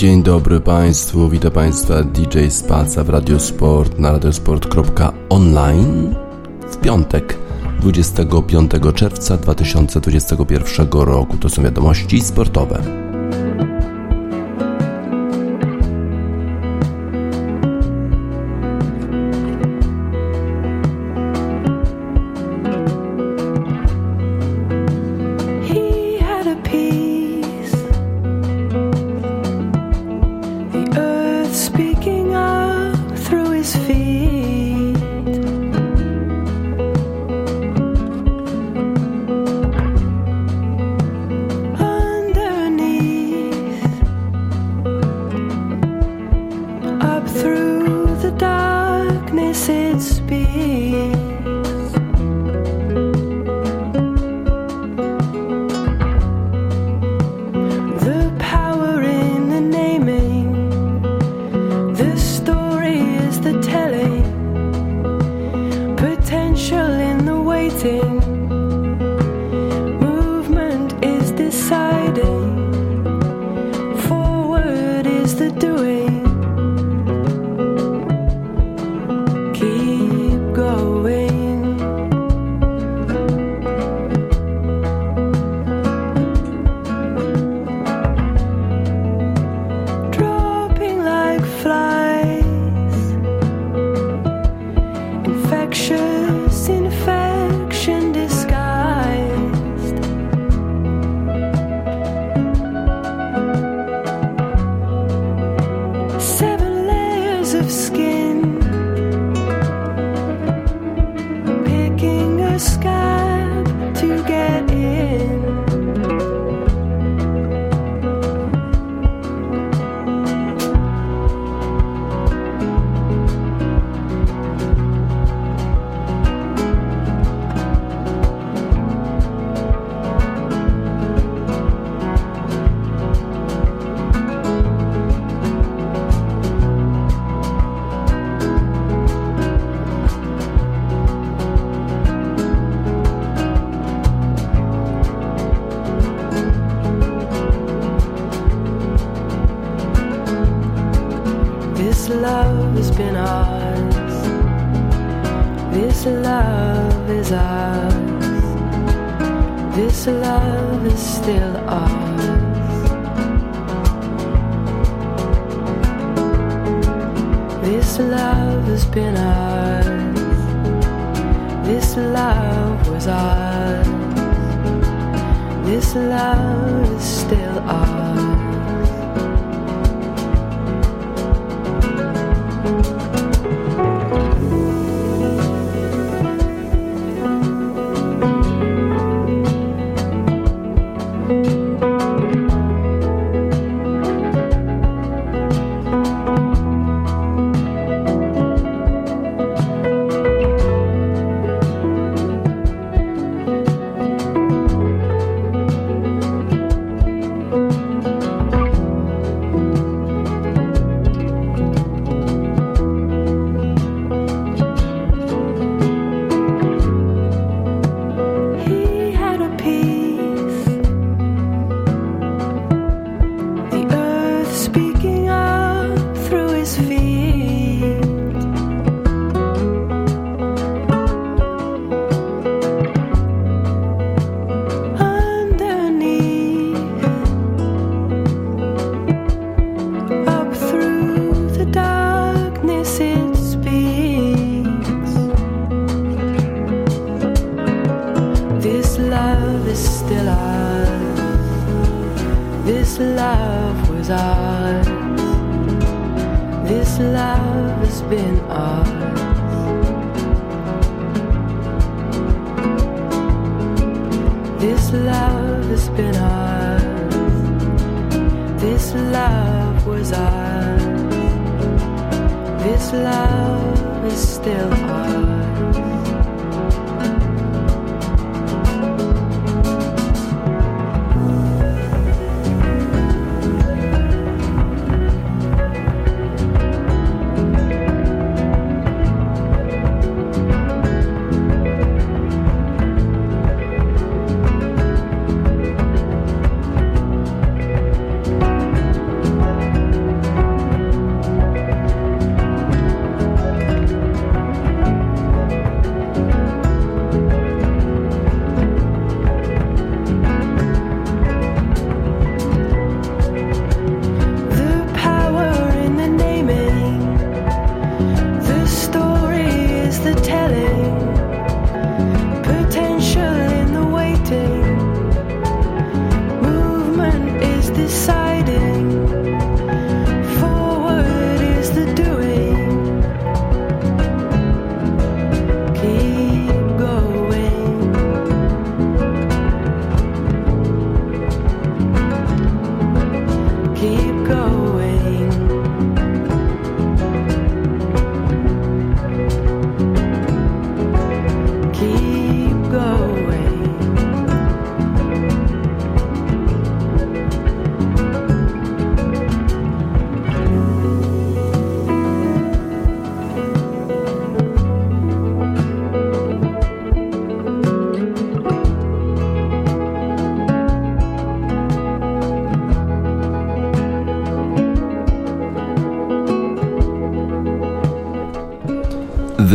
Dzień dobry Państwu, witam Państwa DJ Spaca w Radiosport na radiosport.online w piątek 25 czerwca 2021 roku. To są wiadomości sportowe.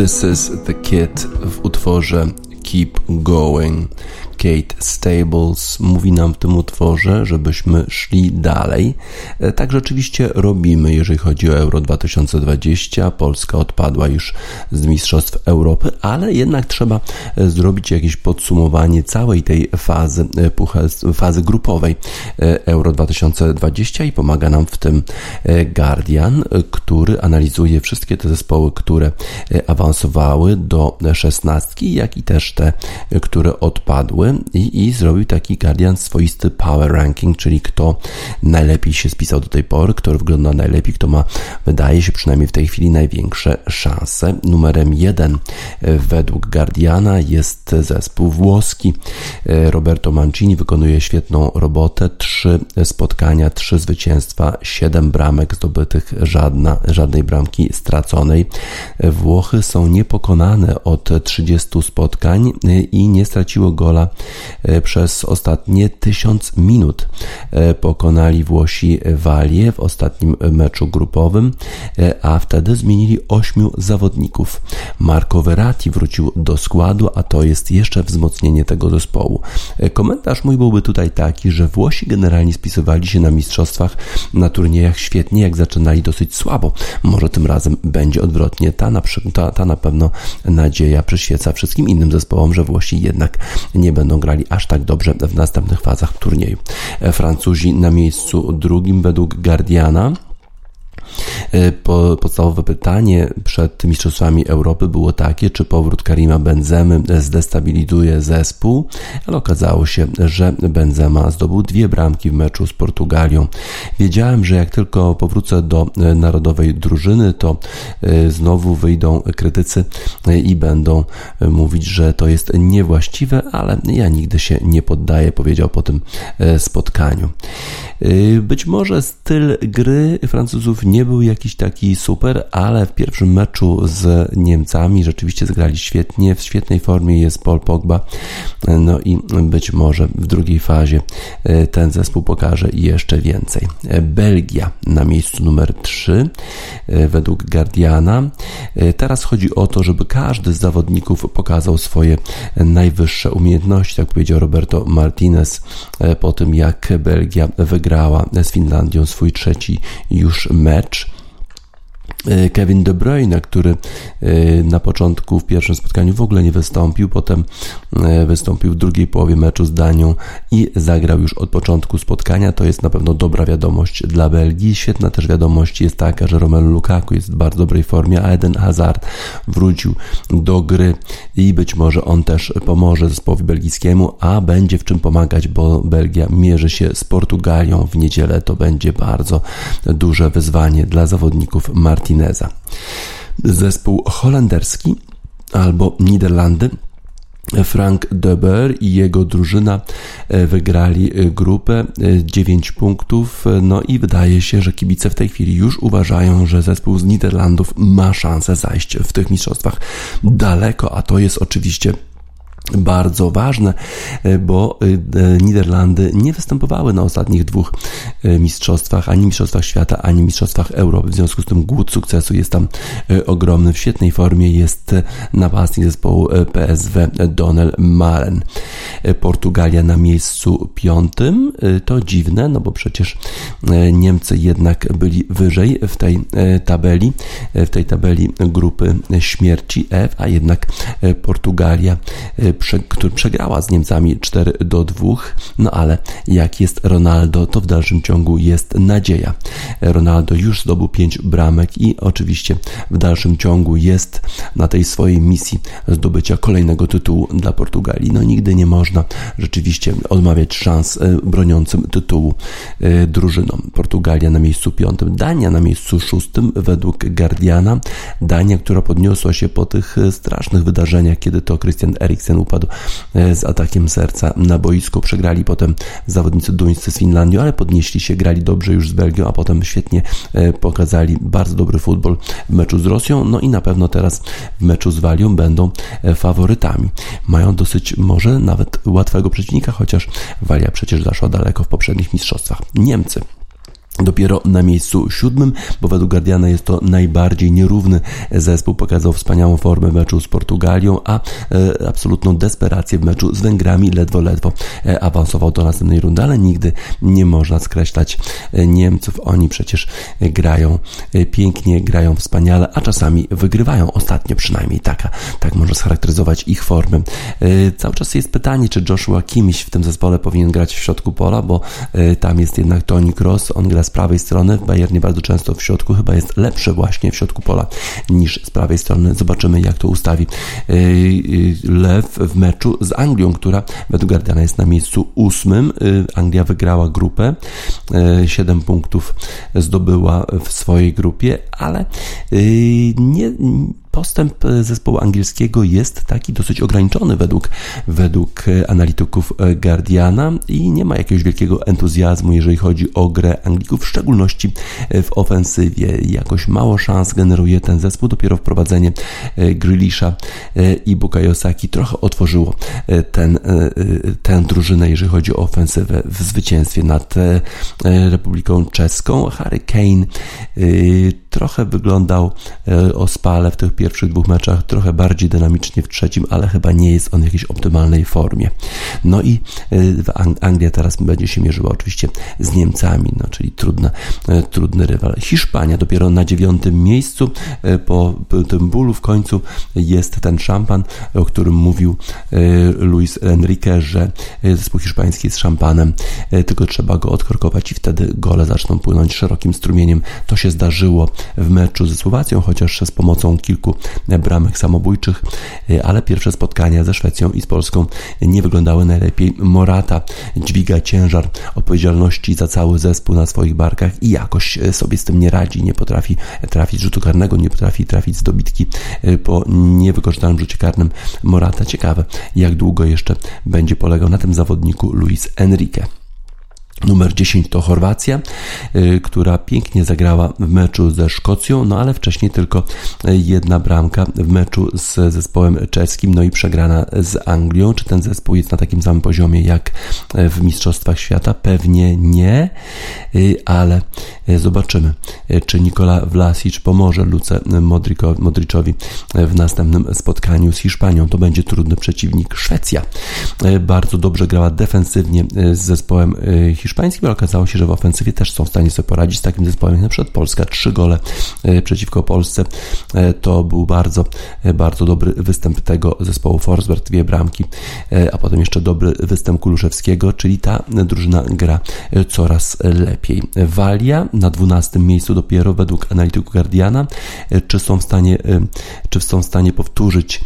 This is the Kid w utworze Keep Going. Kate Stables mówi nam w tym utworze, żebyśmy szli dalej. E, tak rzeczywiście robimy, jeżeli chodzi o Euro 2020. Polska odpadła już z Mistrzostw Europy, ale jednak trzeba e, zrobić jakieś podsumowanie całej tej fazy, e, fazy grupowej Euro 2020 i pomaga nam w tym Guardian, który analizuje wszystkie te zespoły, które awansowały do szesnastki, jak i też te, które odpadły i, i zrobił taki Guardian swoisty power ranking, czyli kto najlepiej się spisał do tej pory, kto wygląda najlepiej, kto ma, wydaje się przynajmniej w tej chwili, największe szanse. Numerem jeden e, według Guardiana jest zespół włoski. E, Roberto Mancini wykonuje świetną robotę. Trzy spotkania, trzy zwycięstwa, siedem bramek zdobytych, żadna, żadnej bramki straconej. E, Włochy są niepokonane od 30 spotkań i nie straciło gola przez ostatnie tysiąc minut. E, pokonali Włosi Walię w ostatnim meczu grupowym, e, a wtedy zmienili ośmiu zawodników. Marco Verratti wrócił do składu, a to jest jeszcze wzmocnienie tego zespołu. Komentarz mój byłby tutaj taki, że Włosi generalnie spisywali się na mistrzostwach, na turniejach świetnie, jak zaczynali dosyć słabo. Może tym razem będzie odwrotnie. Ta na, ta, ta na pewno nadzieja przyświeca wszystkim innym zespołom, że Włosi jednak nie będą grali aż tak dobrze w następnych fazach turnieju. Francuzi na miejscu drugim według Guardiana E, podstawowe pytanie przed Mistrzostwami Europy było takie, czy powrót Karima Benzemy zdestabilizuje zespół, ale okazało się, że Benzema zdobył dwie bramki w meczu z Portugalią. Wiedziałem, że jak tylko powrócę do e, narodowej drużyny, to e, znowu wyjdą krytycy i będą mówić, że to jest niewłaściwe, ale ja nigdy się nie poddaję, powiedział po tym spotkaniu. Być może styl gry Francuzów nie był jakiś taki super, ale w pierwszym meczu z Niemcami rzeczywiście zgrali świetnie. W świetnej formie jest Paul Pogba. No i być może w drugiej fazie e, ten zespół pokaże jeszcze więcej. Belgia na miejscu numer 3 e, według Guardiana. Teraz chodzi o to, żeby każdy z zawodników pokazał swoje najwyższe umiejętności, tak powiedział Roberto Martinez po tym, jak Belgia wygrała z Finlandią swój trzeci już mecz. E, Kevin De Bruyne, który e, na początku w pierwszym spotkaniu w ogóle nie wystąpił, potem e, wystąpił w drugiej połowie meczu z Danią i zagrał już od początku spotkania. To jest na pewno dobra wiadomość dla Belgii. Świetna też wiadomość jest taka, że Romelu Lukaku jest w bardzo dobrej formie, a Eden Hazard wrócił do gry i być może on też pomoże zespołowi belgijskiemu, a będzie w czym pomagać, bo Belgia mierzy się z Portugalią w niedzielę. To będzie bardzo duże wyzwanie dla zawodników Martineza. Zespół holenderski albo Niderlandy Frank Deber i jego drużyna e, wygrali e, grupę 9 e, punktów. No i wydaje się, że kibice w tej chwili już uważają, że zespół z Niderlandów ma szansę zajść w tych mistrzostwach daleko, a to jest oczywiście bardzo ważne, e, bo e, Niderlandy nie występowały na ostatnich dwóch e, mistrzostwach, ani mistrzostwach świata, ani mistrzostwach Europy. W związku z tym głód sukcesu jest tam ogromny. W świetnej formie jest napastnik zespołu PSW Donel Malen. Portugalia na miejscu piątym. To dziwne, no bo przecież Niemcy jednak byli wyżej w tej tabeli, w tej tabeli grupy śmierci F, a jednak Portugalia który przegrała z Niemcami 4 do 2, no ale jak jest Ronaldo, to w dalszym ciągu jest nadzieja. Ronaldo już zdobył 5 bramek i oczywiście w dalszym ciągu jest na tej swojej misji zdobycia kolejnego tytułu dla Portugalii. No nigdy nie można rzeczywiście odmawiać szans broniącym tytułu drużynom. Portugalia na miejscu piątym, Dania na miejscu szóstym według Guardiana. Dania, która podniosła się po tych strasznych wydarzeniach, kiedy to Christian Eriksen upadł z atakiem serca na boisku. Przegrali potem zawodnicy duńscy z Finlandią, ale podnieśli się, grali dobrze już z Belgią, a potem świetnie e, pokazali bardzo dobry futbol w meczu z Rosją. No i na pewno teraz w meczu z Walią będą e, faworytami. Mają dosyć może nawet łatwego przeciwnika, chociaż Walia przecież zaszła daleko w poprzednich mistrzostwach. Niemcy Dopiero na miejscu siódmym, bo według Guardiana jest to najbardziej nierówny zespół. Pokazał wspaniałą formę w meczu z Portugalią, a e, absolutną desperację w meczu z Węgrami. Ledwo, ledwo e, awansował do następnej rundy, ale nigdy nie można skreślać e, Niemców. Oni przecież grają e, pięknie, grają wspaniale, a czasami wygrywają. Ostatnio przynajmniej taka, tak można scharakteryzować ich formę. E, cały czas jest pytanie, czy Joshua Kimś w tym zespole powinien grać w środku pola, bo e, tam jest jednak Toni Kroos, on gra z prawej strony. W Bayernie bardzo często w środku chyba jest lepsze właśnie w środku pola niż z prawej strony. Zobaczymy jak to ustawi yy, yy, Lew w meczu z Anglią, która według Guardiana jest na miejscu ósmym. Yy, Anglia wygrała grupę, 7 punktów zdobyła w swojej grupie, ale nie postęp e, zespołu angielskiego jest taki dosyć ograniczony według, według e, analityków e, Guardiana i nie ma jakiegoś wielkiego entuzjazmu, jeżeli chodzi o grę Anglików, w szczególności w ofensywie. Jakoś mało szans generuje ten zespół, dopiero wprowadzenie Grealisha i Bukayo Saki trochę otworzyło ten, tę drużynę, jeżeli chodzi o ofensywę w zwycięstwie nad Republiką Czeską. Harry Kane trochę wyglądał ospale w tych pierwszych dwóch meczach, trochę bardziej dynamicznie w trzecim, ale chyba nie jest on w jakiejś optymalnej formie. No i y, Anglia teraz będzie się mierzyła oczywiście z Niemcami, no, czyli trudna, y, trudny rywal. Hiszpania dopiero na dziewiątym miejscu po tym bólu w końcu jest ten szampan, o którym mówił Luis Enrique, że zespół hiszpański jest szampanem, tylko trzeba go odkorkować i wtedy gole zaczną płynąć szerokim strumieniem. To się zdarzyło w meczu ze Słowacją, chociaż z pomocą kilku bramek samobójczych, ale pierwsze spotkania ze Szwecją i z Polską nie wyglądały najlepiej. Morata dźwiga ciężar odpowiedzialności za cały zespół na swoich barkach i jakoś sobie z tym nie radzi, nie potrafi trafić rzutu karnego, nie potrafi trafić z dobitki po niewykorzystanym rzucie karnym Morata. Ciekawe, jak długo jeszcze będzie polegał na tym zawodniku Luis Enrique. Numer 10 to Chorwacja, y, która pięknie zagrała w meczu ze Szkocją, no ale wcześniej tylko jedna bramka w meczu z zespołem czeskim, no i przegrana z Anglią. Czy ten zespół jest na takim samym poziomie jak w Mistrzostwach Świata? Pewnie nie, y, ale zobaczymy, czy Nikola Vlasic pomoże Luce Modriczowi w następnym spotkaniu z Hiszpanią. To będzie trudny przeciwnik. Szwecja y, bardzo dobrze grała defensywnie z zespołem hiszpańskim hiszpańskim, ale okazało się, że w ofensywie też są w stanie sobie poradzić z takim zespołem jak na przykład Polska. Trzy gole e, przeciwko Polsce e, to był bardzo, e, bardzo dobry występ tego zespołu Forsberg, dwie bramki, a potem jeszcze dobry występ Kuluszewskiego, czyli ta drużyna gra coraz lepiej. Walia na 12 miejscu dopiero według analityku Guardiana. Czy są w stanie, czy są w stanie powtórzyć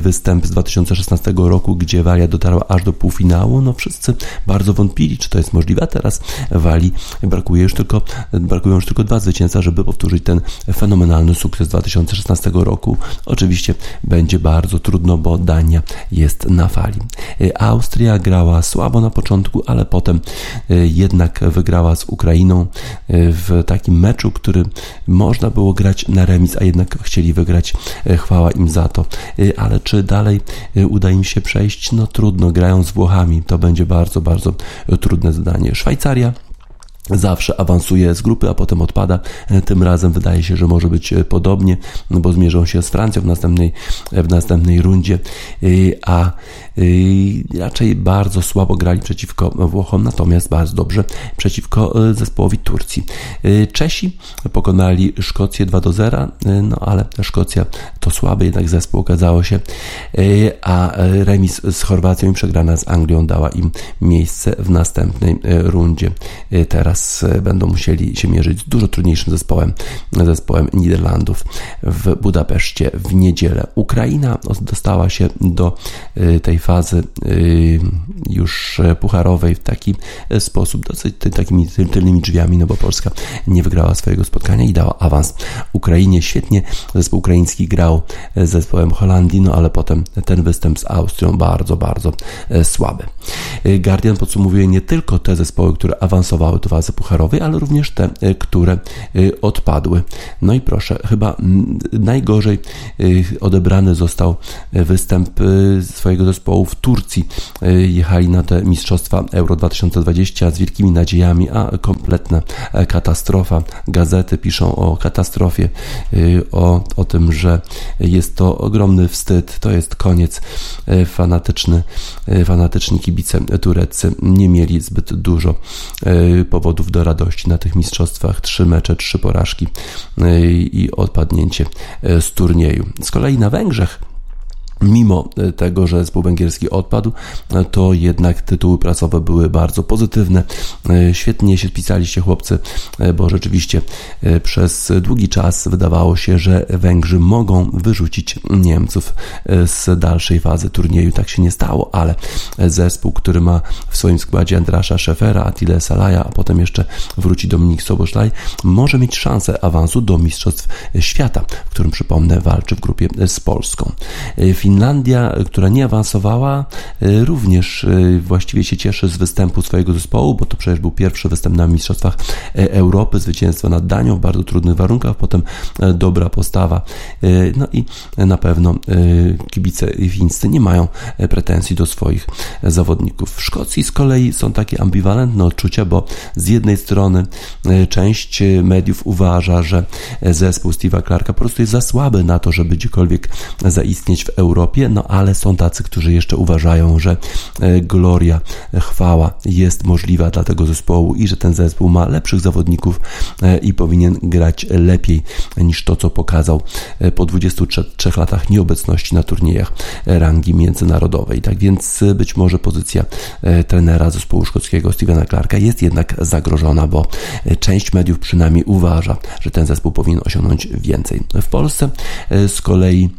występ z 2016 roku, gdzie Walia dotarła aż do półfinału? No wszyscy bardzo wątpili, czy to jest możliwe a teraz Wali brakuje już tylko, brakują już tylko dwa zwycięstwa, żeby powtórzyć ten fenomenalny sukces 2016 roku. Oczywiście będzie bardzo trudno, bo Dania jest na fali. Austria grała słabo na początku, ale potem e, jednak wygrała z Ukrainą e, w takim meczu, który można było grać na remis, a jednak chcieli wygrać. E, chwała im za to. Ale czy dalej uda im się przejść? No trudno, grają z Włochami. To będzie bardzo, bardzo trudne zadanie. Szwajcaria zawsze awansuje z grupy, a potem odpada. E, tym razem wydaje się, że może być e, podobnie, no bo zmierzą się z Francją w następnej, e, w następnej rundzie, a raczej bardzo słabo grali przeciwko Włochom, natomiast bardzo dobrze przeciwko zespołowi Turcji. Czesi pokonali Szkocję 2 do 0, no ale Szkocja to słaby jednak zespół okazało się, a remis z Chorwacją i przegrana z Anglią dała im miejsce w następnej rundzie. Teraz teraz e, będą musieli się mierzyć z dużo trudniejszym zespołem, zespołem Niderlandów w Budapeszcie w niedzielę. Ukraina dostała się do e, tej fazy e, już pucharowej w taki sposób, dosyć takimi tylnymi drzwiami, no bo Polska nie wygrała swojego spotkania i dała awans Ukrainie. Świetnie zespół ukraiński grał z zespołem Holandii, no ale potem ten występ z Austrią bardzo, bardzo słaby. Guardian podsumowuje nie tylko te zespoły, które awansowały do fazy fazy pucharowej, ale również te, e, które e, odpadły. No i proszę, chyba najgorzej e, odebrany został występ swojego zespołu w Turcji. Jechali na te Mistrzostwa Euro 2020 z wielkimi nadziejami, a kompletna katastrofa. Gazety piszą o katastrofie, o, o tym, że jest to ogromny wstyd, to jest koniec. Fanatyczny, fanatyczni kibice tureccy nie mieli zbyt dużo powodów powodów do radości na tych mistrzostwach. Trzy mecze, trzy porażki e, i odpadnięcie e, z turnieju. Z kolei na Węgrzech Mimo e, tego, że zespół węgierski odpadł, e, to jednak tytuły prasowe były bardzo pozytywne. E, świetnie się spisaliście chłopcy, bo rzeczywiście przez długi czas wydawało się, że Węgrzy mogą wyrzucić Niemców z dalszej fazy turnieju. Tak się nie stało, ale zespół, który ma w swoim składzie Andrasza Szefera, Attila Salaja, a potem jeszcze wróci Dominik Soboszlaj, może mieć szansę awansu do Mistrzostw Świata, w którym przypomnę walczy w grupie z Polską. Finlandia, która nie awansowała, y, również y, właściwie się cieszy z występu swojego zespołu, bo to przecież był pierwszy występ na Mistrzostwach e, Europy, zwycięstwo nad Danią w bardzo trudnych warunkach, potem e, dobra postawa. E, no i na pewno kibice fińscy nie mają pretensji do swoich zawodników. W Szkocji z kolei są takie ambiwalentne odczucia, bo z jednej strony część mediów uważa, że zespół Steve'a Clarka po prostu jest za słaby na to, żeby gdziekolwiek zaistnieć w Europie Europie, no ale są tacy, którzy jeszcze uważają, że e, gloria, chwała jest możliwa dla tego zespołu i że ten zespół ma lepszych zawodników e, i powinien grać lepiej niż to, co pokazał e, po 23 latach nieobecności na turniejach rangi międzynarodowej. Tak więc być może pozycja trenera zespołu szkockiego Stevena Clarka jest jednak zagrożona, bo część mediów przynajmniej uważa, że ten zespół powinien osiągnąć więcej. W Polsce z kolei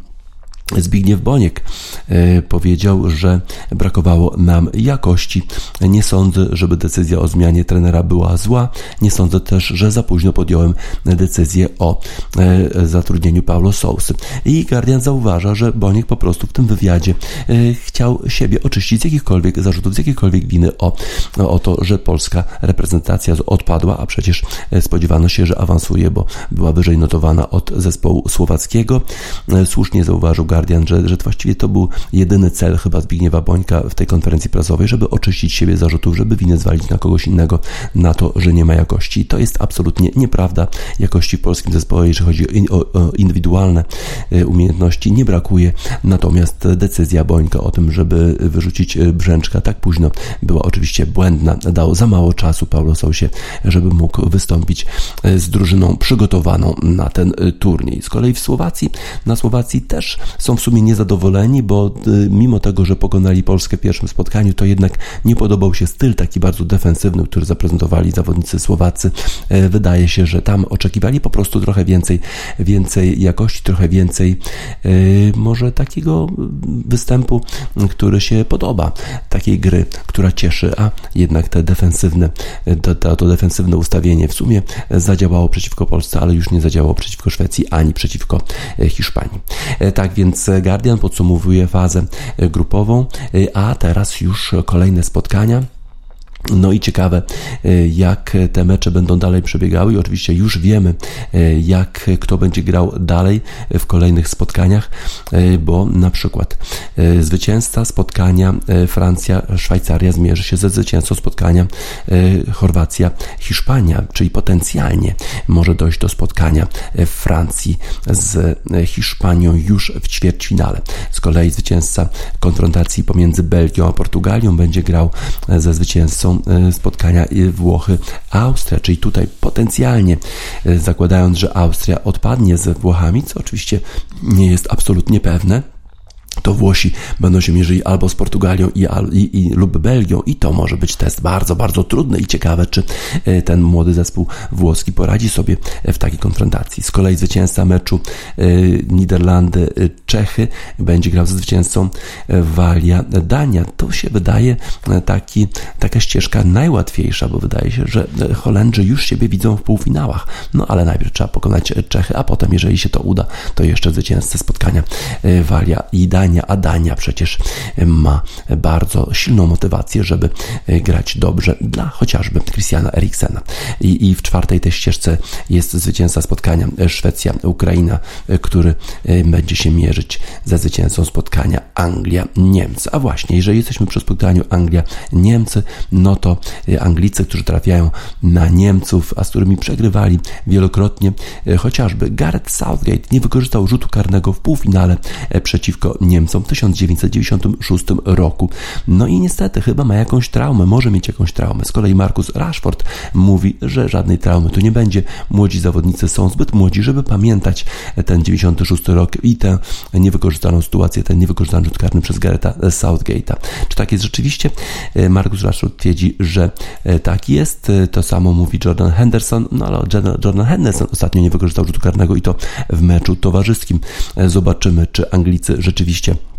Zbigniew Boniek e, powiedział, że brakowało nam jakości. Nie sądzę, żeby decyzja o zmianie trenera była zła. Nie sądzę też, że za późno podjąłem decyzję o e, zatrudnieniu Paulo Sousy. I Guardian zauważa, że Boniek po prostu w tym wywiadzie e, chciał siebie oczyścić z jakichkolwiek zarzutów, z jakiejkolwiek winy o, o to, że polska reprezentacja odpadła, a przecież spodziewano się, że awansuje, bo była wyżej notowana od zespołu słowackiego. Słusznie zauważył Guardian, Guardian, że, że właściwie to był jedyny cel chyba Zbigniewa Bońka w tej konferencji prasowej, żeby oczyścić siebie zarzutów, żeby winę zwalić na kogoś innego, na to, że nie ma jakości. To jest absolutnie nieprawda. Jakości w polskim zespole, jeżeli chodzi o, o indywidualne e, umiejętności, nie brakuje. Natomiast decyzja Bońka o tym, żeby wyrzucić e, Brzęczka tak późno, była oczywiście błędna. Dał za mało czasu Paulo Sousie, żeby mógł wystąpić e, z drużyną przygotowaną na ten turniej. Z kolei w Słowacji, na Słowacji też są są w sumie niezadowoleni, bo y, mimo tego, że pokonali Polskę w pierwszym spotkaniu, to jednak nie podobał się styl taki bardzo defensywny, który zaprezentowali zawodnicy Słowacy. E, wydaje się, że tam oczekiwali po prostu trochę więcej, więcej jakości, trochę więcej e, może takiego występu, który się podoba, takiej gry, która cieszy, a jednak te defensywne, to, to, to defensywne ustawienie w sumie zadziałało przeciwko Polsce, ale już nie zadziałało przeciwko Szwecji ani przeciwko e, Hiszpanii. Tak więc więc Guardian podsumowuje fazę grupową, a teraz już kolejne spotkania. No i ciekawe, e, jak te mecze będą dalej przebiegały i oczywiście już wiemy, e, jak kto będzie grał dalej w kolejnych spotkaniach, e, bo na przykład zwycięzca spotkania Francja-Szwajcaria zmierzy się ze zwycięzcą spotkania Chorwacja-Hiszpania, czyli potencjalnie może dojść do spotkania Francji z Hiszpanią już w ćwierćfinale. Z kolei zwycięzca konfrontacji pomiędzy Belgią a Portugalią będzie grał ze zwycięzcą E, spotkania Włochy-Austria, czyli tutaj potencjalnie e, zakładając, że Austria odpadnie ze Włochami, co oczywiście nie jest absolutnie pewne, to Włosi będą się mierzyli albo z Portugalią i, i, i, lub Belgią i to może być test bardzo, bardzo trudny i ciekawe, czy e, ten młody zespół włoski poradzi sobie w takiej konfrontacji. Z kolei zwycięzca meczu e, Niderlandy-Czechy będzie grał ze zwycięzcą Walia-Dania. To się wydaje e, taki, taka ścieżka najłatwiejsza, bo wydaje się, że Holendrzy już siebie widzą w półfinałach. No ale najpierw trzeba pokonać Czechy, a potem, jeżeli się to uda, to jeszcze zwycięzcę spotkania Walia i Dania Dania, a Dania przecież ma bardzo silną motywację, żeby grać dobrze dla chociażby Christiana Eriksena. I, I w czwartej tej ścieżce jest zwycięzca spotkania Szwecja-Ukraina, który będzie się mierzyć ze zwycięzcą spotkania Anglia-Niemcy. A właśnie, jeżeli jesteśmy przy spotkaniu Anglia-Niemcy, no to Anglicy, którzy trafiają na Niemców, a z którymi przegrywali wielokrotnie, chociażby Gareth Southgate nie wykorzystał rzutu karnego w półfinale przeciwko Niemcom w 1996 roku. No i niestety chyba ma jakąś traumę, może mieć jakąś traumę. Z kolei Marcus Rashford mówi, że żadnej traumy tu nie będzie. Młodzi zawodnicy są zbyt młodzi, żeby pamiętać ten 96 rok i tę niewykorzystaną sytuację, ten niewykorzystany rzut karny przez Garetha Southgate'a. Czy tak jest rzeczywiście? Marcus Rashford twierdzi, że tak jest. To samo mówi Jordan Henderson, no ale Jordan Henderson ostatnio nie wykorzystał rzutu karnego i to w meczu towarzyskim. Zobaczymy, czy Anglicy rzeczywiście rzeczywiście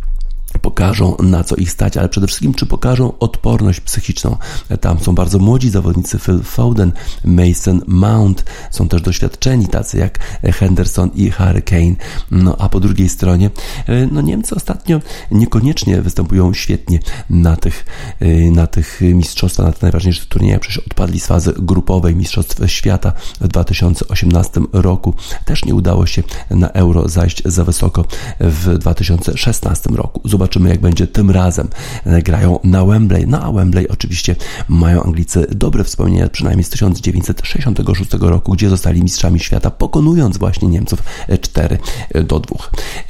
pokażą na co ich stać, ale przede wszystkim czy pokażą odporność psychiczną. Tam są bardzo młodzi zawodnicy, Phil Foden, Mason Mount, są też doświadczeni tacy jak Henderson i Harry Kane. No a po drugiej stronie, e, no Niemcy ostatnio niekoniecznie występują świetnie na tych, e, na tych mistrzostwach, na tych najważniejszych turniejach. Przecież odpadli z fazy grupowej Mistrzostw Świata w 2018 roku. Też nie udało się na Euro zajść za wysoko w 2016 roku. Zobaczymy, jak będzie tym razem. E, grają na Wembley. No a Wembley oczywiście mają Anglicy dobre wspomnienia, przynajmniej z 1966 roku, gdzie zostali mistrzami świata, pokonując właśnie Niemców 4 e, do 2.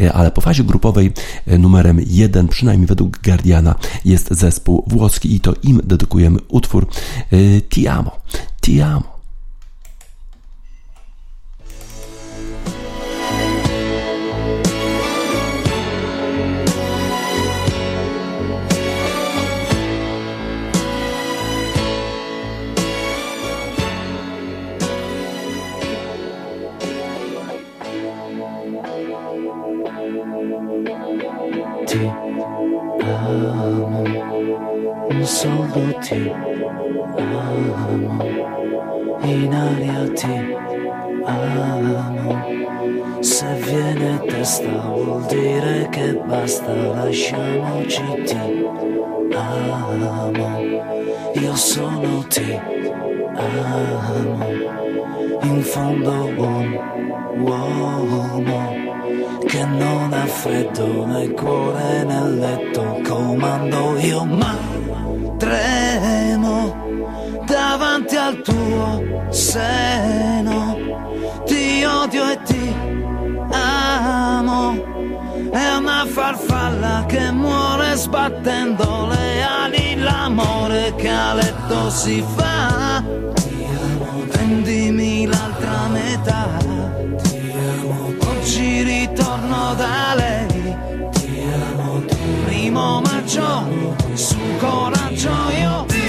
E, ale po fazie grupowej numerem 1, przynajmniej według Guardiana, jest zespół włoski i to im dedykujemy utwór Ti amo. Ti amo. Solo ti amo, in aria ti amo. Se viene testa vuol dire che basta, lasciamoci ti amo. Io sono ti amo, in fondo un uomo che non ha freddo nel cuore nel letto comando io ma tremo davanti al tuo seno, ti odio e ti amo. È una farfalla che muore sbattendo le ali, l'amore che a letto si fa. Prendimi l'altra metà, oggi ritorno da lei. Primo maggio su coraggio io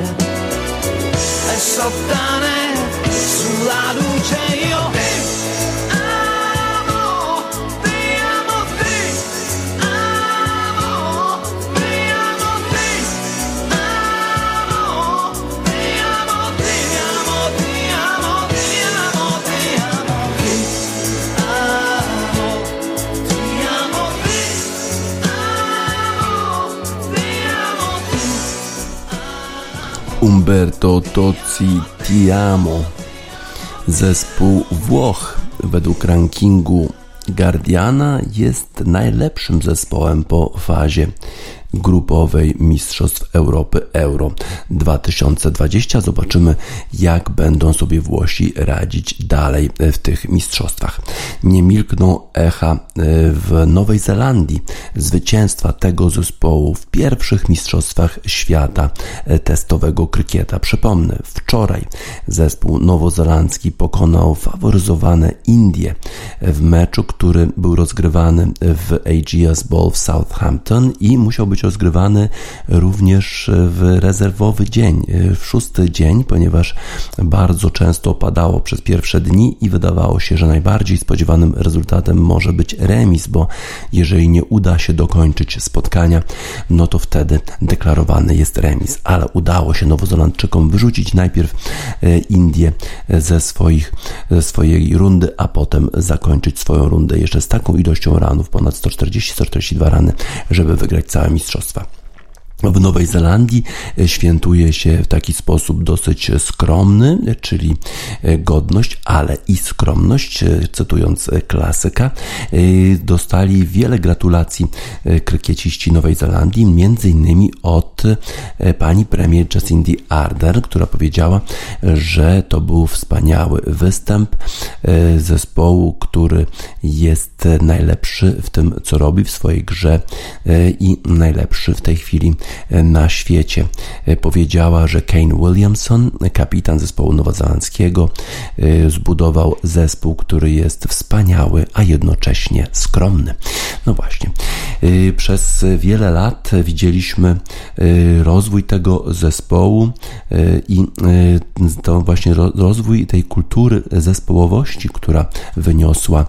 e sottane sulla luce io Umberto Tozzi Ti Amo. Zespół Włoch według rankingu Guardiana jest najlepszym zespołem po fazie grupowej Mistrzostw Europy Euro 2020. Zobaczymy, jak będą sobie Włosi radzić dalej w tych mistrzostwach. Nie milkną echa e, w Nowej Zelandii zwycięstwa tego zespołu w pierwszych mistrzostwach świata e, testowego krykieta. Przypomnę, wczoraj zespół nowozelandzki pokonał faworyzowane Indie w meczu, który był rozgrywany w AGS Bowl w Southampton i musiał być rozgrywany również w rezerwowy dzień, w szósty dzień, ponieważ bardzo często opadało przez pierwsze dni i wydawało się, że najbardziej spodziewanym rezultatem może być remis, bo jeżeli nie uda się dokończyć spotkania, no to wtedy deklarowany jest remis, ale udało się Nowozelandczykom wyrzucić najpierw e, Indię ze, swoich, ze swojej rundy, a potem zakończyć swoją rundę jeszcze z taką ilością ranów, ponad 140-142 rany, żeby wygrać całe mistrzostwa. W Nowej Zelandii świętuje się w taki sposób dosyć skromny, czyli godność, ale i skromność, cytując klasyka. Dostali wiele gratulacji krykieciści Nowej Zelandii, między innymi od pani premier Jacindy Ardern, która powiedziała, że to był wspaniały występ zespołu, który jest najlepszy w tym, co robi w swojej grze i najlepszy w tej chwili na świecie. Powiedziała, że Kane Williamson, kapitan zespołu nowozelandzkiego, zbudował zespół, który jest wspaniały, a jednocześnie skromny. No właśnie. Przez wiele lat widzieliśmy rozwój tego zespołu i to właśnie rozwój tej kultury zespołowości, która wyniosła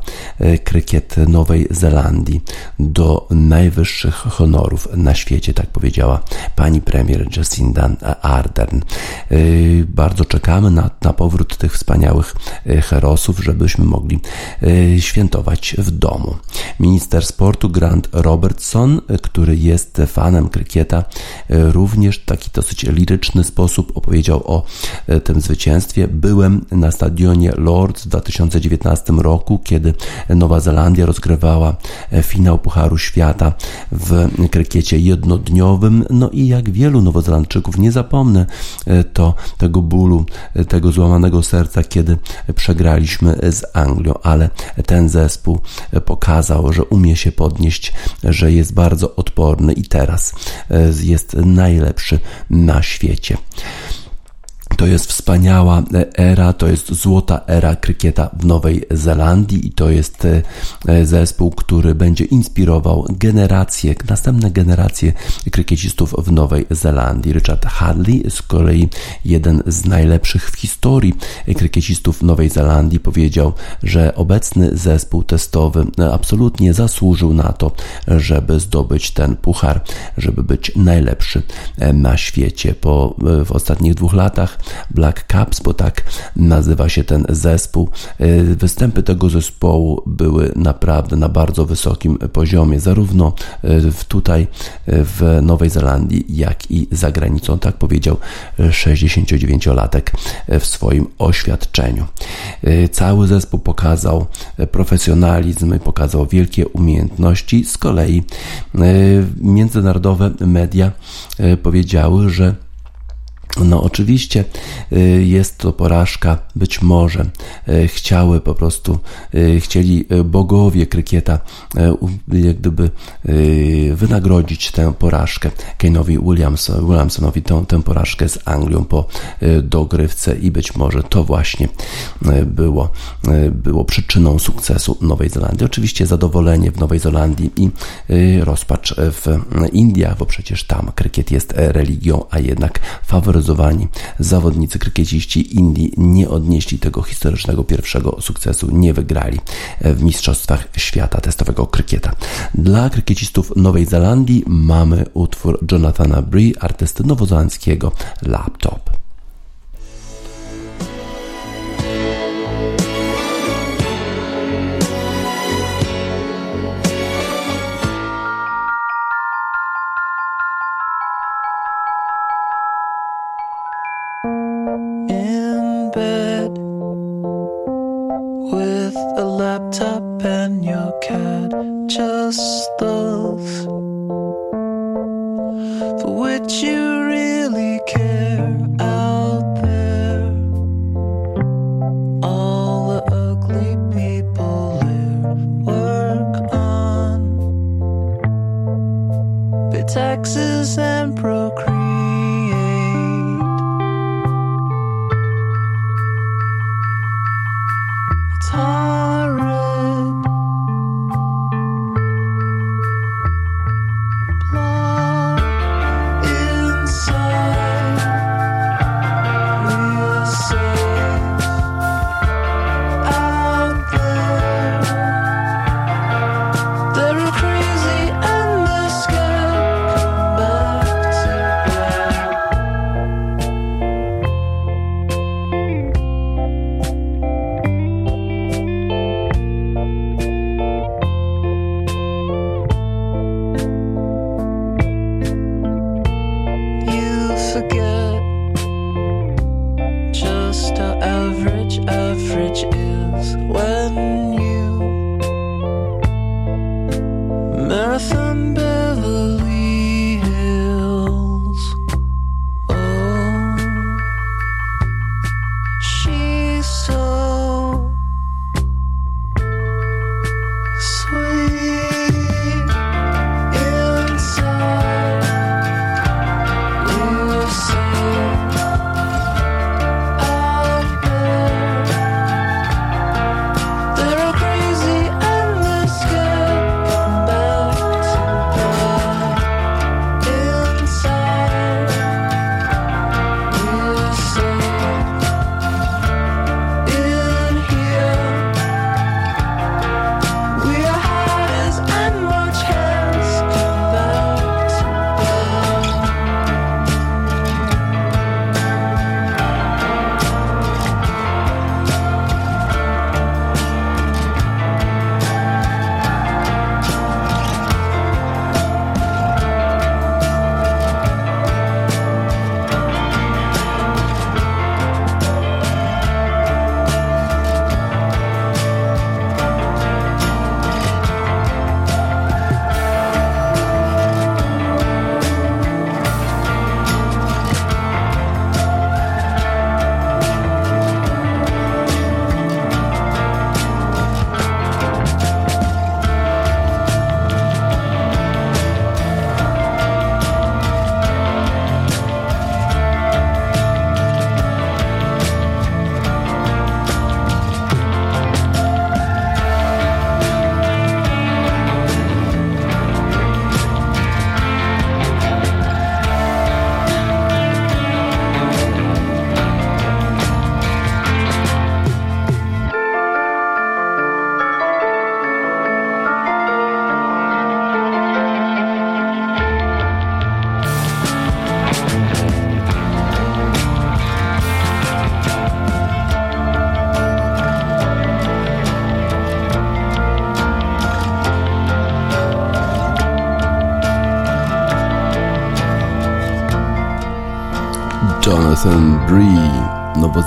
krykiet Nowej Zelandii do najwyższych honorów na świecie, tak powiedziała pani premier Jacinda Ardern. Bardzo czekamy na, na powrót tych wspaniałych herosów, żebyśmy mogli świętować w domu. Minister sportu Grant Robertson, który jest fanem krykieta, również w taki dosyć liryczny sposób opowiedział o tym zwycięstwie. Byłem na stadionie Lords w 2019 roku, kiedy Nowa Zelandia rozgrywała finał Pucharu Świata w krykiecie jednodniowym. No i jak wielu Nowozelandczyków, nie zapomnę to tego bólu, tego złamanego serca, kiedy przegraliśmy z Anglią, ale ten zespół pokazał, że umie się podnieść, że jest bardzo odporny i teraz jest najlepszy na świecie. To jest wspaniała era, to jest złota era krykieta w Nowej Zelandii i to jest zespół, który będzie inspirował generacje, następne generacje krykiecistów w Nowej Zelandii. Richard Hadley, z kolei jeden z najlepszych w historii krykiecistów Nowej Zelandii, powiedział, że obecny zespół testowy absolutnie zasłużył na to, żeby zdobyć ten puchar, żeby być najlepszy na świecie. Po w ostatnich dwóch latach Black Caps, bo tak nazywa się ten zespół. Występy tego zespołu były naprawdę na bardzo wysokim poziomie, zarówno tutaj w Nowej Zelandii, jak i za granicą. Tak powiedział 69-latek w swoim oświadczeniu. Cały zespół pokazał profesjonalizm, pokazał wielkie umiejętności. Z kolei międzynarodowe media powiedziały, że No, oczywiście y, jest to porażka, być może y, chciały po prostu, y, chcieli bogowie krykieta jak gdyby wynagrodzić tę porażkę Kane'owi Williamson, Williamsonowi tę, tę porażkę z Anglią po dogrywce i być może to właśnie było, było przyczyną sukcesu Nowej Zelandii. Oczywiście zadowolenie w Nowej Zelandii i rozpacz w Indiach, bo przecież tam krykiet jest religią, a jednak zawodnicy krykieciści Indii nie odnieśli tego historycznego pierwszego sukcesu, nie wygrali w Mistrzostwach Świata testowego krykieta. Dla krykiecistów Nowej Zelandii mamy utwór Jonathana Bree, artysty nowozelandzkiego Laptop. up and your catch a stuff for which you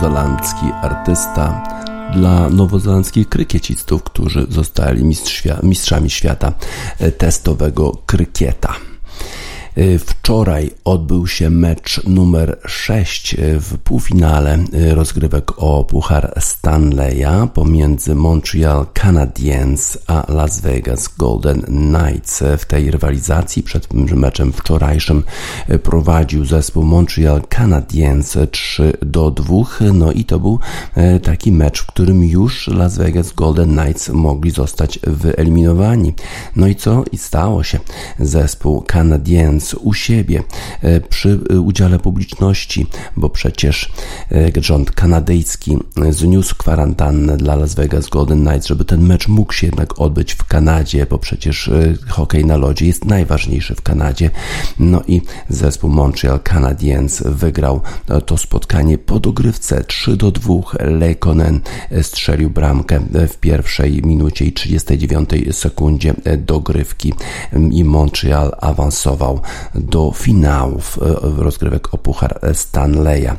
nowozelandzki artysta dla nowozelandzkich krykiecistów, którzy zostali mistrzami świata testowego krykieta. Wczoraj odbył się mecz numer 6 w półfinale rozgrywek o Puchar Stanleya pomiędzy Montreal Canadiens a Las Vegas Golden Knights. W tej rywalizacji przed meczem wczorajszym prowadził zespół Montreal Canadiens 3 do 2. No i to był taki mecz, w którym już Las Vegas Golden Knights mogli zostać wyeliminowani. No i co? I stało się. Zespół Canadiens u siebie e, przy e, udziale publiczności, bo przecież e, rząd kanadyjski zniósł kwarantannę dla Las Vegas Golden Knights, żeby ten mecz mógł się jednak odbyć w Kanadzie, bo przecież hokej na lodzie jest najważniejszy w Kanadzie. No i zespół Montreal Canadiens wygrał to spotkanie po dogrywce 3 do 2. Lekonen strzelił bramkę w pierwszej minucie i 39 sekundzie dogrywki i Montreal awansował do finałów e, rozgrywek o Puchar Stanleya.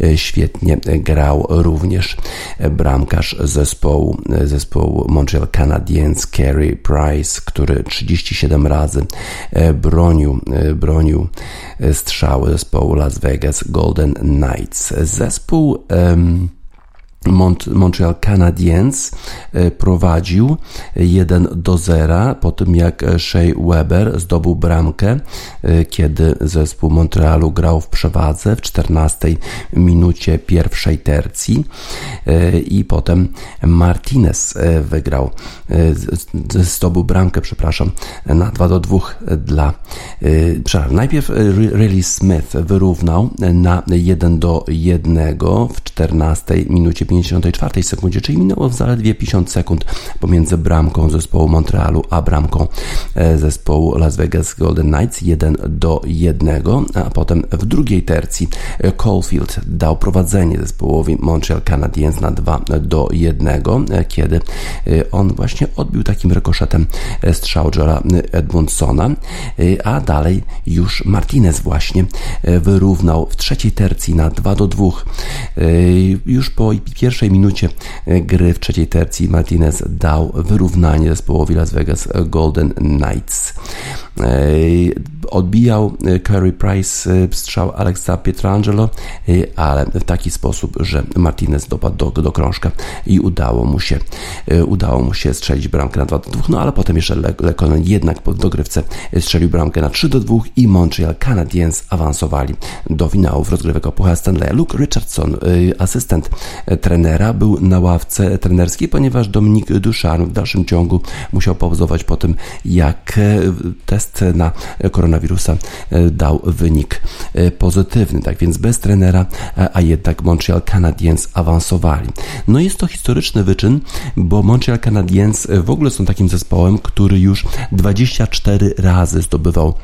E, świetnie grał również bramkarz zespołu, zespołu Montreal Canadiens Carey Price, który 37 razy e, bronił, bronił strzały zespołu Las Vegas Golden Knights. Zespół um, Mont Montreal Canadiens e, prowadził 1 do 0 po tym jak Shea Weber zdobył bramkę, e, kiedy zespół Montrealu grał w przewadze w 14 minucie pierwszej tercji e, i potem Martinez wygrał, zdobył bramkę, przepraszam, na 2 do 2 dla, przepraszam, najpierw Riley Smith wyrównał na 1 do 1 w 14 minucie 54 sekundzie, czyli minęło zaledwie 50 sekund pomiędzy bramką zespołu Montrealu a bramką e, zespołu Las Vegas Golden Knights 1 do 1, a potem w drugiej tercji e, Caulfield dał prowadzenie zespołowi Montreal Canadiens na 2 do 1, e, kiedy on właśnie odbił takim rekoszetem strzał Joela Edmundsona, a dalej już Martinez właśnie wyrównał w trzeciej tercji na 2 do 2. Już po pierwszej minucie e, gry w trzeciej tercji Martinez dał wyrównanie zespołowi Las Vegas Golden Knights. E, odbijał e, Curry Price strzał Alexa Pietrangelo, ale w taki sposób, że Martinez dopadł do, do krążka i udało mu się udało mu się strzelić bramkę na 2 do 2, no ale potem jeszcze Lekonen jednak po dogrywce strzelił bramkę na 3 do 2 i Montreal Canadiens awansowali do finałów rozgrywek o Puchar Stanleya. Luke Richardson, asystent trenera, był na ławce trenerskiej, ponieważ Dominik Duszan w dalszym ciągu musiał pauzować po tym, jak e, test na koronawirusa e, dał wynik e, pozytywny. Tak więc bez trenera, a jednak Montreal Canadiens awansowali. No jest to historyczny wyczyn, bo Montreal Canadiens w ogóle są takim zespołem, który już 24 razy zdobywał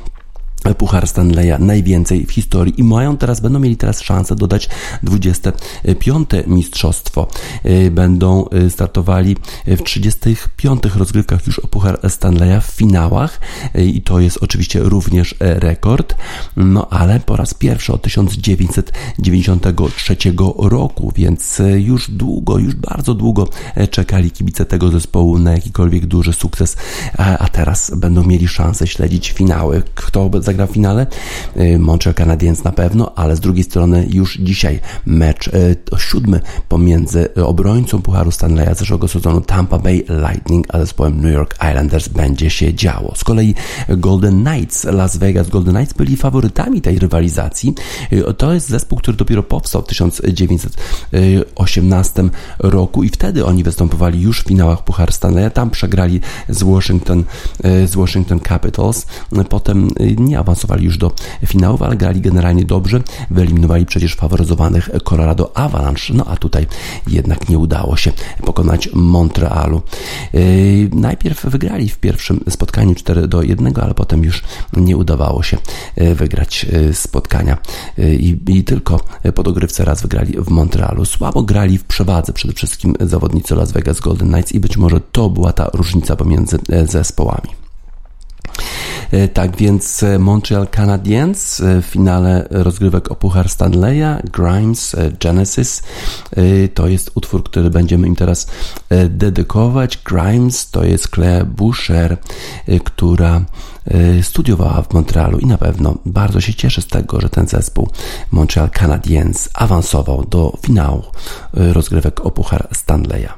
Puchar Stanleya najwięcej w historii i mają teraz, będą mieli teraz szansę dodać 25 mistrzostwo. Y, będą y, startowali w 35 rozgrywkach już o Puchar Stanleya w finałach y, i to jest oczywiście również rekord, no ale po raz pierwszy od 1993 roku, więc już długo, już bardzo długo czekali kibice tego zespołu na jakikolwiek duży sukces, a teraz będą mieli szansę śledzić finały. Kto zagra w finale. Y, Montreal Canadiens na pewno, ale z drugiej strony już dzisiaj mecz y, siódmy pomiędzy obrońcą Pucharu Stanleya zeszłego sezonu Tampa Bay Lightning a zespołem New York Islanders będzie się działo. Z kolei Golden Knights, Las Vegas Golden Knights byli faworytami tej rywalizacji. Y, to jest zespół, który dopiero powstał w 1918 roku i wtedy oni występowali już w finałach Puchar Stanleya. Tam przegrali z Washington, z Washington Capitals. Potem nie awansowali już do finałów, ale grali generalnie dobrze. Wyeliminowali przecież faworyzowanych Colorado Avalanche, no a tutaj jednak nie udało się pokonać Montrealu. Yy, najpierw wygrali w pierwszym spotkaniu 4 do 1, ale potem już nie udawało się yy, wygrać yy, spotkania i, i tylko po dogrywce raz wygrali w Montrealu. Słabo grali w przewadze przede wszystkim zawodnicy Las Vegas Golden Knights i być może to była ta różnica pomiędzy zespołami. E, tak więc e, Montreal Canadiens e, w finale rozgrywek o Puchar Stanleya, Grimes, Genesis. To jest utwór, który będziemy im teraz dedykować. Grimes to jest Claire Boucher, która studiowała w Montrealu i na pewno bardzo się cieszę z tego, że ten zespół Montreal Canadiens awansował do finału rozgrywek o Puchar Stanleya.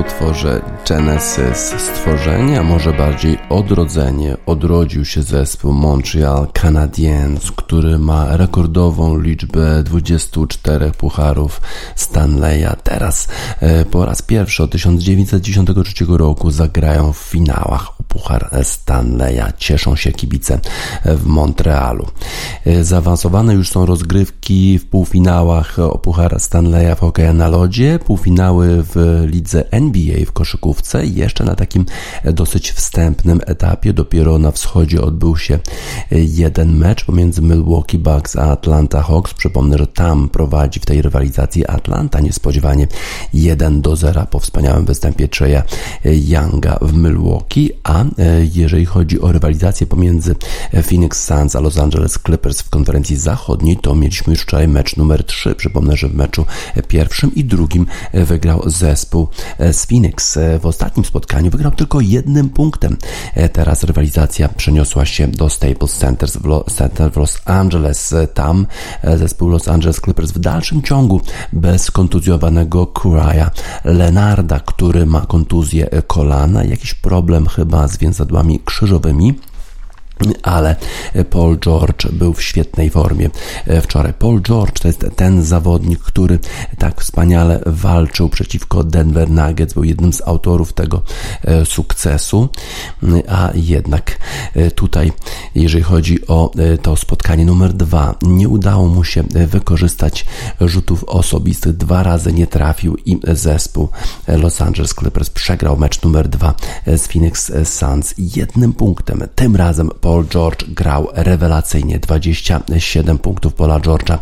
Utworze Genesis stworzenie, a może bardziej odrodzenie, odrodził się zespół Montreal Canadiens, który ma rekordową liczbę 24 pucharów Stanleya. Teraz e, po raz pierwszy od 1993 roku zagrają w finałach Puchar Stanleya. Cieszą się kibice w Montrealu. Zaawansowane już są rozgrywki w półfinałach o Puchar Stanleya w hokeja na lodzie, półfinały w lidze NBA w koszykówce. Jeszcze na takim dosyć wstępnym etapie, dopiero na wschodzie odbył się jeden mecz pomiędzy Milwaukee Bucks a Atlanta Hawks. Przypomnę, że tam prowadzi w tej rywalizacji Atlanta niespodziewanie 1 do 0 po wspaniałym występie Treya Younga w Milwaukee, a jeżeli chodzi o rywalizację pomiędzy Phoenix Suns a Los Angeles Clippers w konferencji zachodniej, to mieliśmy już wczoraj mecz numer 3. Przypomnę, że w meczu pierwszym i drugim wygrał zespół z Phoenix. W ostatnim spotkaniu wygrał tylko jednym punktem. Teraz rywalizacja przeniosła się do Staples Center w Los Angeles. Tam zespół Los Angeles Clippers w dalszym ciągu bez kontuzjowanego Kuraya Lenarda, który ma kontuzję kolana, jakiś problem chyba z więzadłami krzyżowymi ale Paul George był w świetnej formie wczoraj. Paul George to jest ten zawodnik, który tak wspaniale walczył przeciwko Denver Nuggets, był jednym z autorów tego e, sukcesu, a jednak e, tutaj, jeżeli chodzi o e, to spotkanie numer dwa, nie udało mu się wykorzystać rzutów osobistych. Dwa razy nie trafił i zespół Los Angeles Clippers przegrał mecz numer dwa z Phoenix Suns jednym punktem. Tym razem Paul Paul George grał rewelacyjnie. 27 punktów Paula George'a,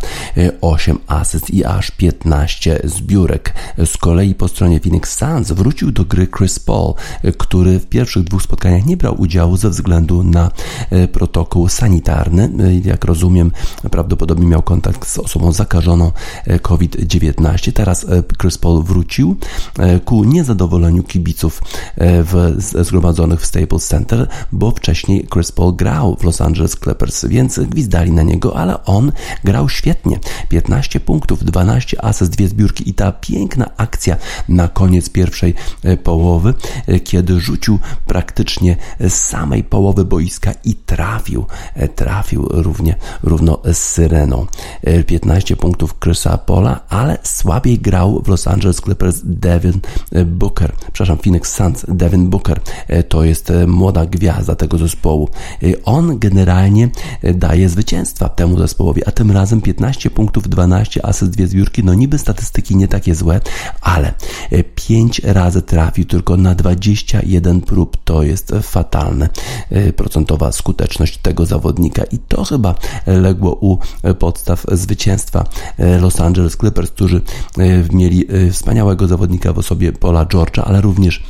8 asyst i aż 15 zbiórek. Z kolei po stronie Phoenix Suns wrócił do gry Chris Paul, który w pierwszych dwóch spotkaniach nie brał udziału ze względu na e, protokół sanitarny. Jak rozumiem, prawdopodobnie miał kontakt z osobą zakażoną e, COVID-19. Teraz Chris Paul wrócił ku niezadowoleniu kibiców w, zgromadzonych w Staples Center, bo wcześniej Chris Paul grał w Los Angeles Clippers, więc gwizdali na niego, ale on grał świetnie. 15 punktów, 12 asyst, dwie zbiórki i ta piękna akcja na koniec pierwszej e, połowy, e, kiedy rzucił praktycznie z samej połowy boiska i trafił, e, trafił równie, równo z Syreną. 15 punktów Chrisa Pola, ale słabiej grał w Los Angeles Clippers Devin Booker, przepraszam, Phoenix Suns Devin Booker, to jest młoda gwiazda tego zespołu on generalnie e, daje zwycięstwa temu zespołowi, a tym razem 15 punktów, 12 asyst, dwie zbiórki, no niby statystyki nie takie złe, ale 5 e, razy trafił tylko na 21 prób, to jest fatalne procentowa skuteczność tego zawodnika. I to chyba legło u podstaw zwycięstwa Los Angeles Clippers, którzy mieli wspaniałego zawodnika w osobie Paula George'a, ale również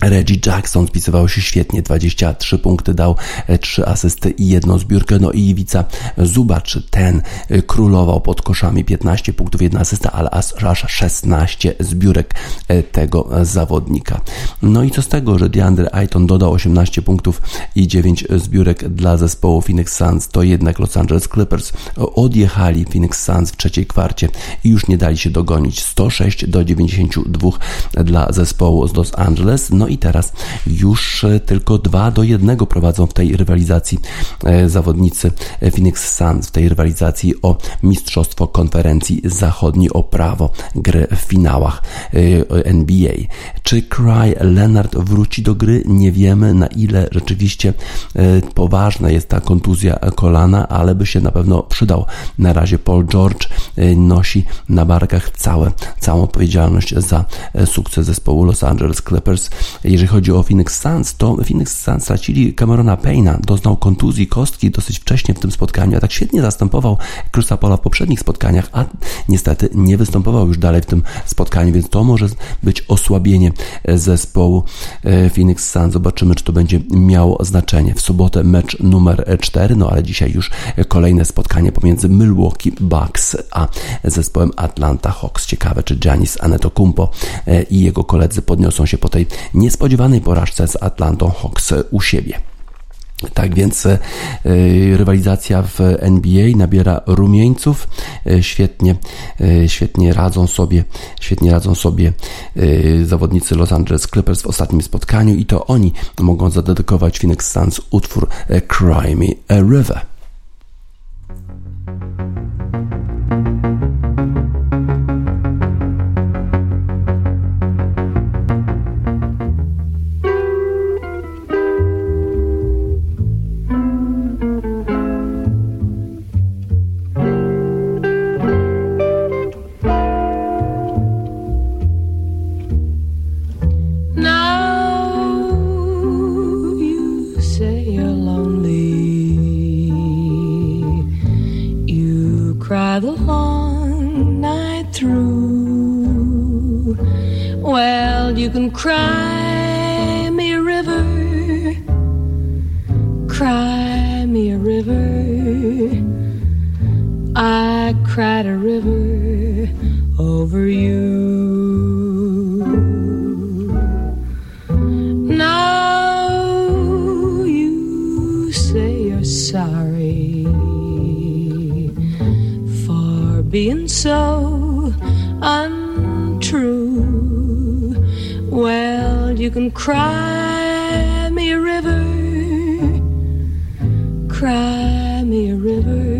Reggie Jackson spisywał się świetnie, 23 punkty dał, 3 e, asysty i jedną zbiórkę. No i Iwica Zubacz, ten e, królował pod koszami, 15 punktów, 1 asysta, ale aż 16 zbiórek e, tego zawodnika. No i co z tego, że DeAndre Ayton dodał 18 punktów i 9 zbiórek dla zespołu Phoenix Suns, to jednak Los Angeles Clippers odjechali Phoenix Suns w trzeciej kwarcie i już nie dali się dogonić. 106 do 92 dla zespołu z Los Angeles. No i teraz już e, tylko 2 do 1 prowadzą w tej rywalizacji e, zawodnicy Phoenix Suns, w tej rywalizacji o Mistrzostwo Konferencji Zachodniej, o prawo gry w finałach e, NBA. Czy Cry Leonard wróci do gry? Nie wiemy na ile rzeczywiście poważna jest ta kontuzja kolana, ale by się na pewno przydał. Na razie Paul George nosi na barkach całe, całą odpowiedzialność za sukces zespołu Los Angeles Clippers. Jeżeli chodzi o Phoenix Suns, to Phoenix Suns stracili Camerona Payna, doznał kontuzji kostki dosyć wcześnie w tym spotkaniu, a tak świetnie zastępował Chrisa Paula w poprzednich spotkaniach, a niestety nie występował już dalej w tym spotkaniu, więc to może być osłabienie zespołu e, Phoenix Suns. Zobaczymy, czy to będzie miało znaczenie. W sobotę mecz numer 4, no ale dzisiaj już kolejne spotkanie pomiędzy Milwaukee Bucks a zespołem Atlanta Hawks. Ciekawe, czy Giannis Antetokounmpo e, i jego koledzy podniosą się po tej nie niespodziewanej porażce z Atlantą Hawks u siebie. Tak więc y, rywalizacja w NBA nabiera rumieńców. Y, świetnie, y, świetnie radzą sobie, świetnie radzą sobie zawodnicy Los Angeles Clippers w ostatnim spotkaniu i to oni mogą zadedykować Phoenix Suns utwór Cry Me a River. Through. Well, you can cry me a river, cry me a river. I cried a river over you. Now you say you're sorry for being so you can cry me a river, cry me a river.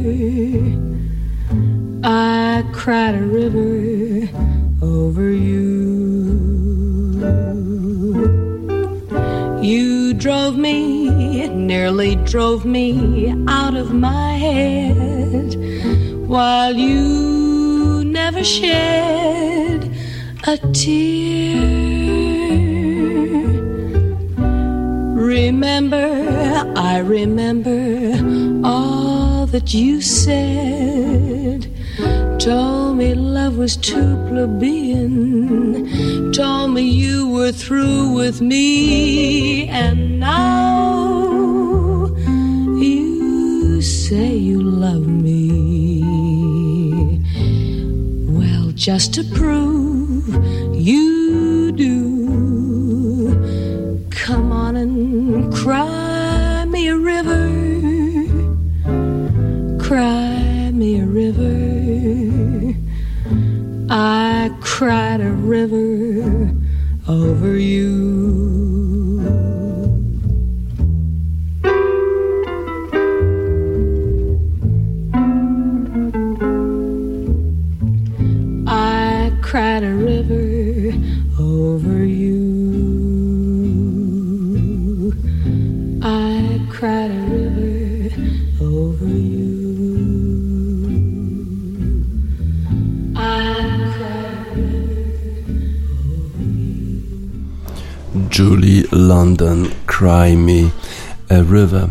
I cried a river over you. You drove me, nearly drove me out of my head, while you never shed a tear. Remember, I remember all that you said. Told me love was too plebeian. Told me you were through with me. And now you say you love me. Well, just to prove you Cry Me a River.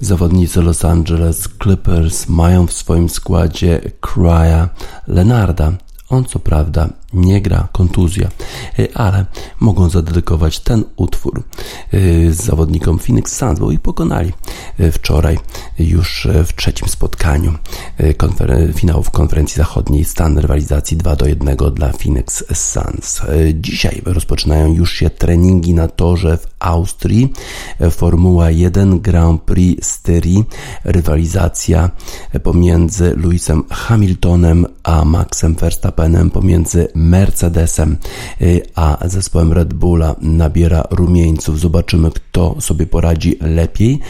Zawodnicy Los Angeles Clippers mają w swoim składzie Crya Lenarda. On co prawda nie gra, kontuzja, y, ale mogą zadedykować ten utwór y, zawodnikom Phoenix Suns, bo ich pokonali y, wczoraj już w trzecim spotkaniu konfer- finałów konferencji zachodniej. Stan rywalizacji 2 do 1 dla Phoenix Suns. Dzisiaj rozpoczynają już się treningi na torze w Austrii. Formuła 1 Grand Prix Styrii. Rywalizacja pomiędzy Lewisem Hamiltonem a Maxem Verstappenem, pomiędzy Mercedesem a zespołem Red Bulla nabiera rumieńców. Zobaczymy, kto sobie poradzi lepiej.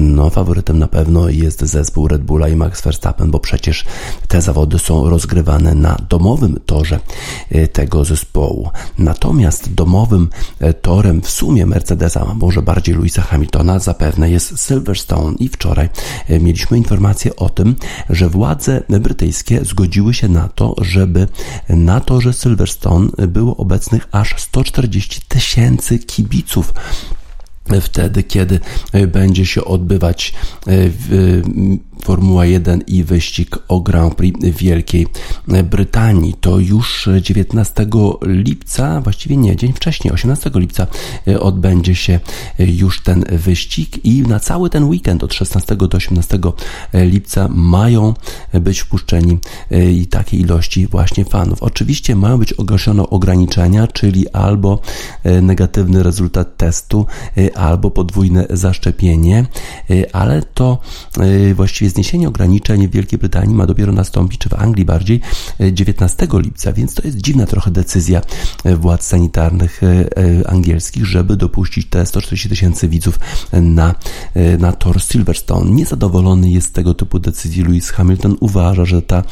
No, faworytem na pewno jest zespół Red Bulla i Max Verstappen, bo przecież te zawody są rozgrywane na domowym torze tego zespołu. Natomiast domowym torem w sumie Mercedesa, a może bardziej Louisa Hamiltona, zapewne jest Silverstone. I wczoraj mieliśmy informację o tym, że władze brytyjskie zgodziły się na to, żeby na torze Silverstone było obecnych aż 140 tysięcy kibiców. Wtedy, kiedy będzie się odbywać Formuła 1 i wyścig o Grand Prix Wielkiej Brytanii. To już 19 lipca, właściwie nie, dzień wcześniej, 18 lipca odbędzie się już ten wyścig i na cały ten weekend od 16 do 18 lipca mają być wpuszczeni i takiej ilości właśnie fanów. Oczywiście mają być ogłoszone ograniczenia, czyli albo negatywny rezultat testu, albo podwójne zaszczepienie, ale to właściwie zniesienie ograniczeń w Wielkiej Brytanii ma dopiero nastąpić, czy w Anglii bardziej, 19 lipca, więc to jest dziwna trochę decyzja władz sanitarnych angielskich, żeby dopuścić te 140 tysięcy widzów na, na tor Silverstone. Niezadowolony jest z tego typu decyzji Lewis Hamilton. Uważa, że ta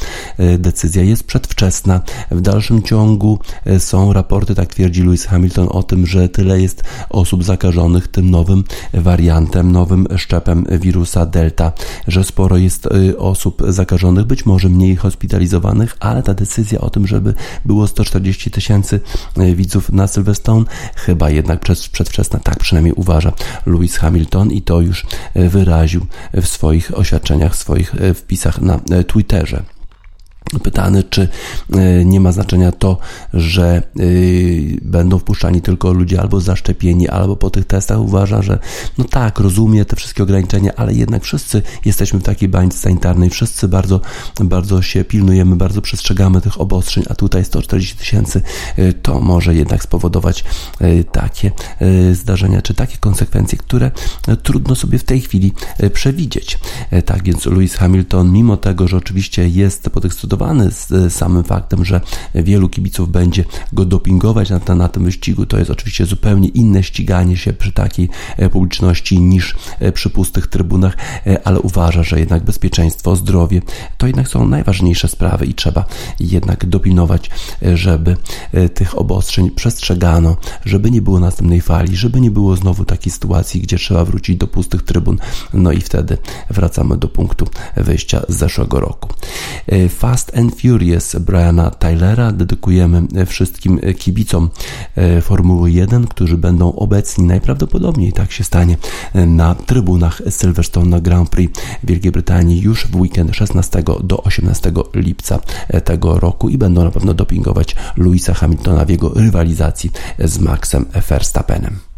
decyzja jest przedwczesna. W dalszym ciągu są raporty, tak twierdzi Lewis Hamilton, o tym, że tyle jest osób zakażonych tym nowym wariantem, nowym szczepem wirusa Delta, że sporo jest osób zakażonych, być może mniej hospitalizowanych, ale ta decyzja o tym, żeby było 140 tysięcy widzów na Silverstone, chyba jednak przedwczesna, tak przynajmniej uważa Lewis Hamilton i to już wyraził w swoich oświadczeniach, w swoich wpisach na Twitterze. Pytany, czy e, nie ma znaczenia to, że y, będą wpuszczani tylko ludzie albo zaszczepieni, albo po tych testach uważa, że no tak, rozumie te wszystkie ograniczenia, ale jednak wszyscy jesteśmy w takiej bańce sanitarnej, wszyscy bardzo, bardzo się pilnujemy, bardzo przestrzegamy tych obostrzeń, a tutaj 140 tysięcy y, to może jednak spowodować takie zdarzenia, czy takie konsekwencje, które trudno sobie w tej chwili przewidzieć. Tak więc Lewis Hamilton, mimo tego, że oczywiście jest podekscytowany z e, samym faktem, że wielu kibiców będzie go dopingować na, na tym wyścigu. To jest oczywiście zupełnie inne ściganie się przy takiej e, publiczności niż e, przy pustych trybunach, ale uważa, że jednak bezpieczeństwo, zdrowie to jednak są najważniejsze sprawy i trzeba jednak dopilnować, żeby tych obostrzeń przestrzegano, żeby nie było następnej fali, żeby nie było znowu takiej sytuacji, gdzie trzeba wrócić do pustych trybun, no i wtedy wracamy do punktu wyjścia z zeszłego roku. Fast and Furious Briana Tylera dedykujemy wszystkim kibicom e, Formuły 1, którzy będą obecni najprawdopodobniej, tak się stanie, na trybunach Silverstone Grand Prix Wielkiej Brytanii już w weekend 16 do 18 lipca tego roku i będą na pewno dopingować Louisa Hamiltona w jego rywalizacji z Maxem Verstappenem.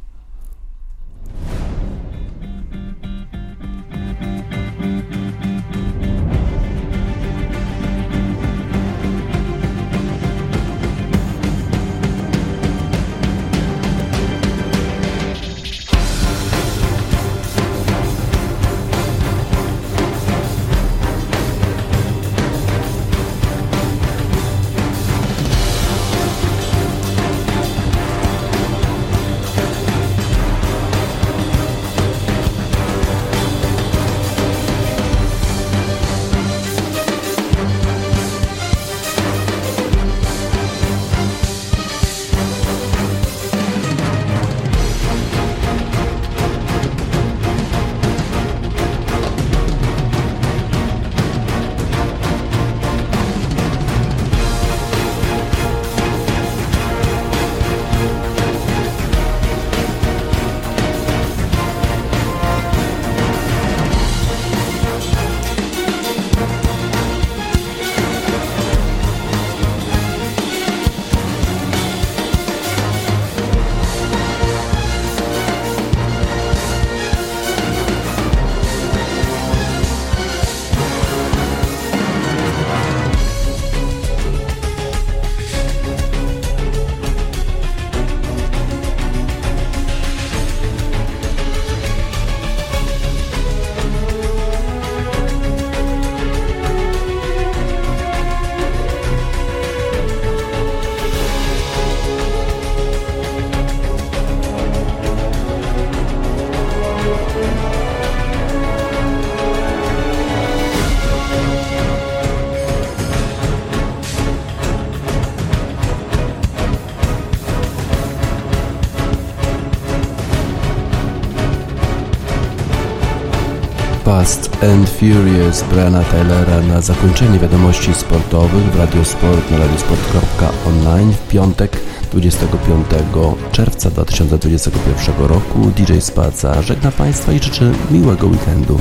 And Furious Briana Taylora na zakończenie wiadomości sportowych w Radiosport na radiosport.online w piątek 25 czerwca 2021 roku. DJ Spaca żegna Państwa i życzę miłego weekendu.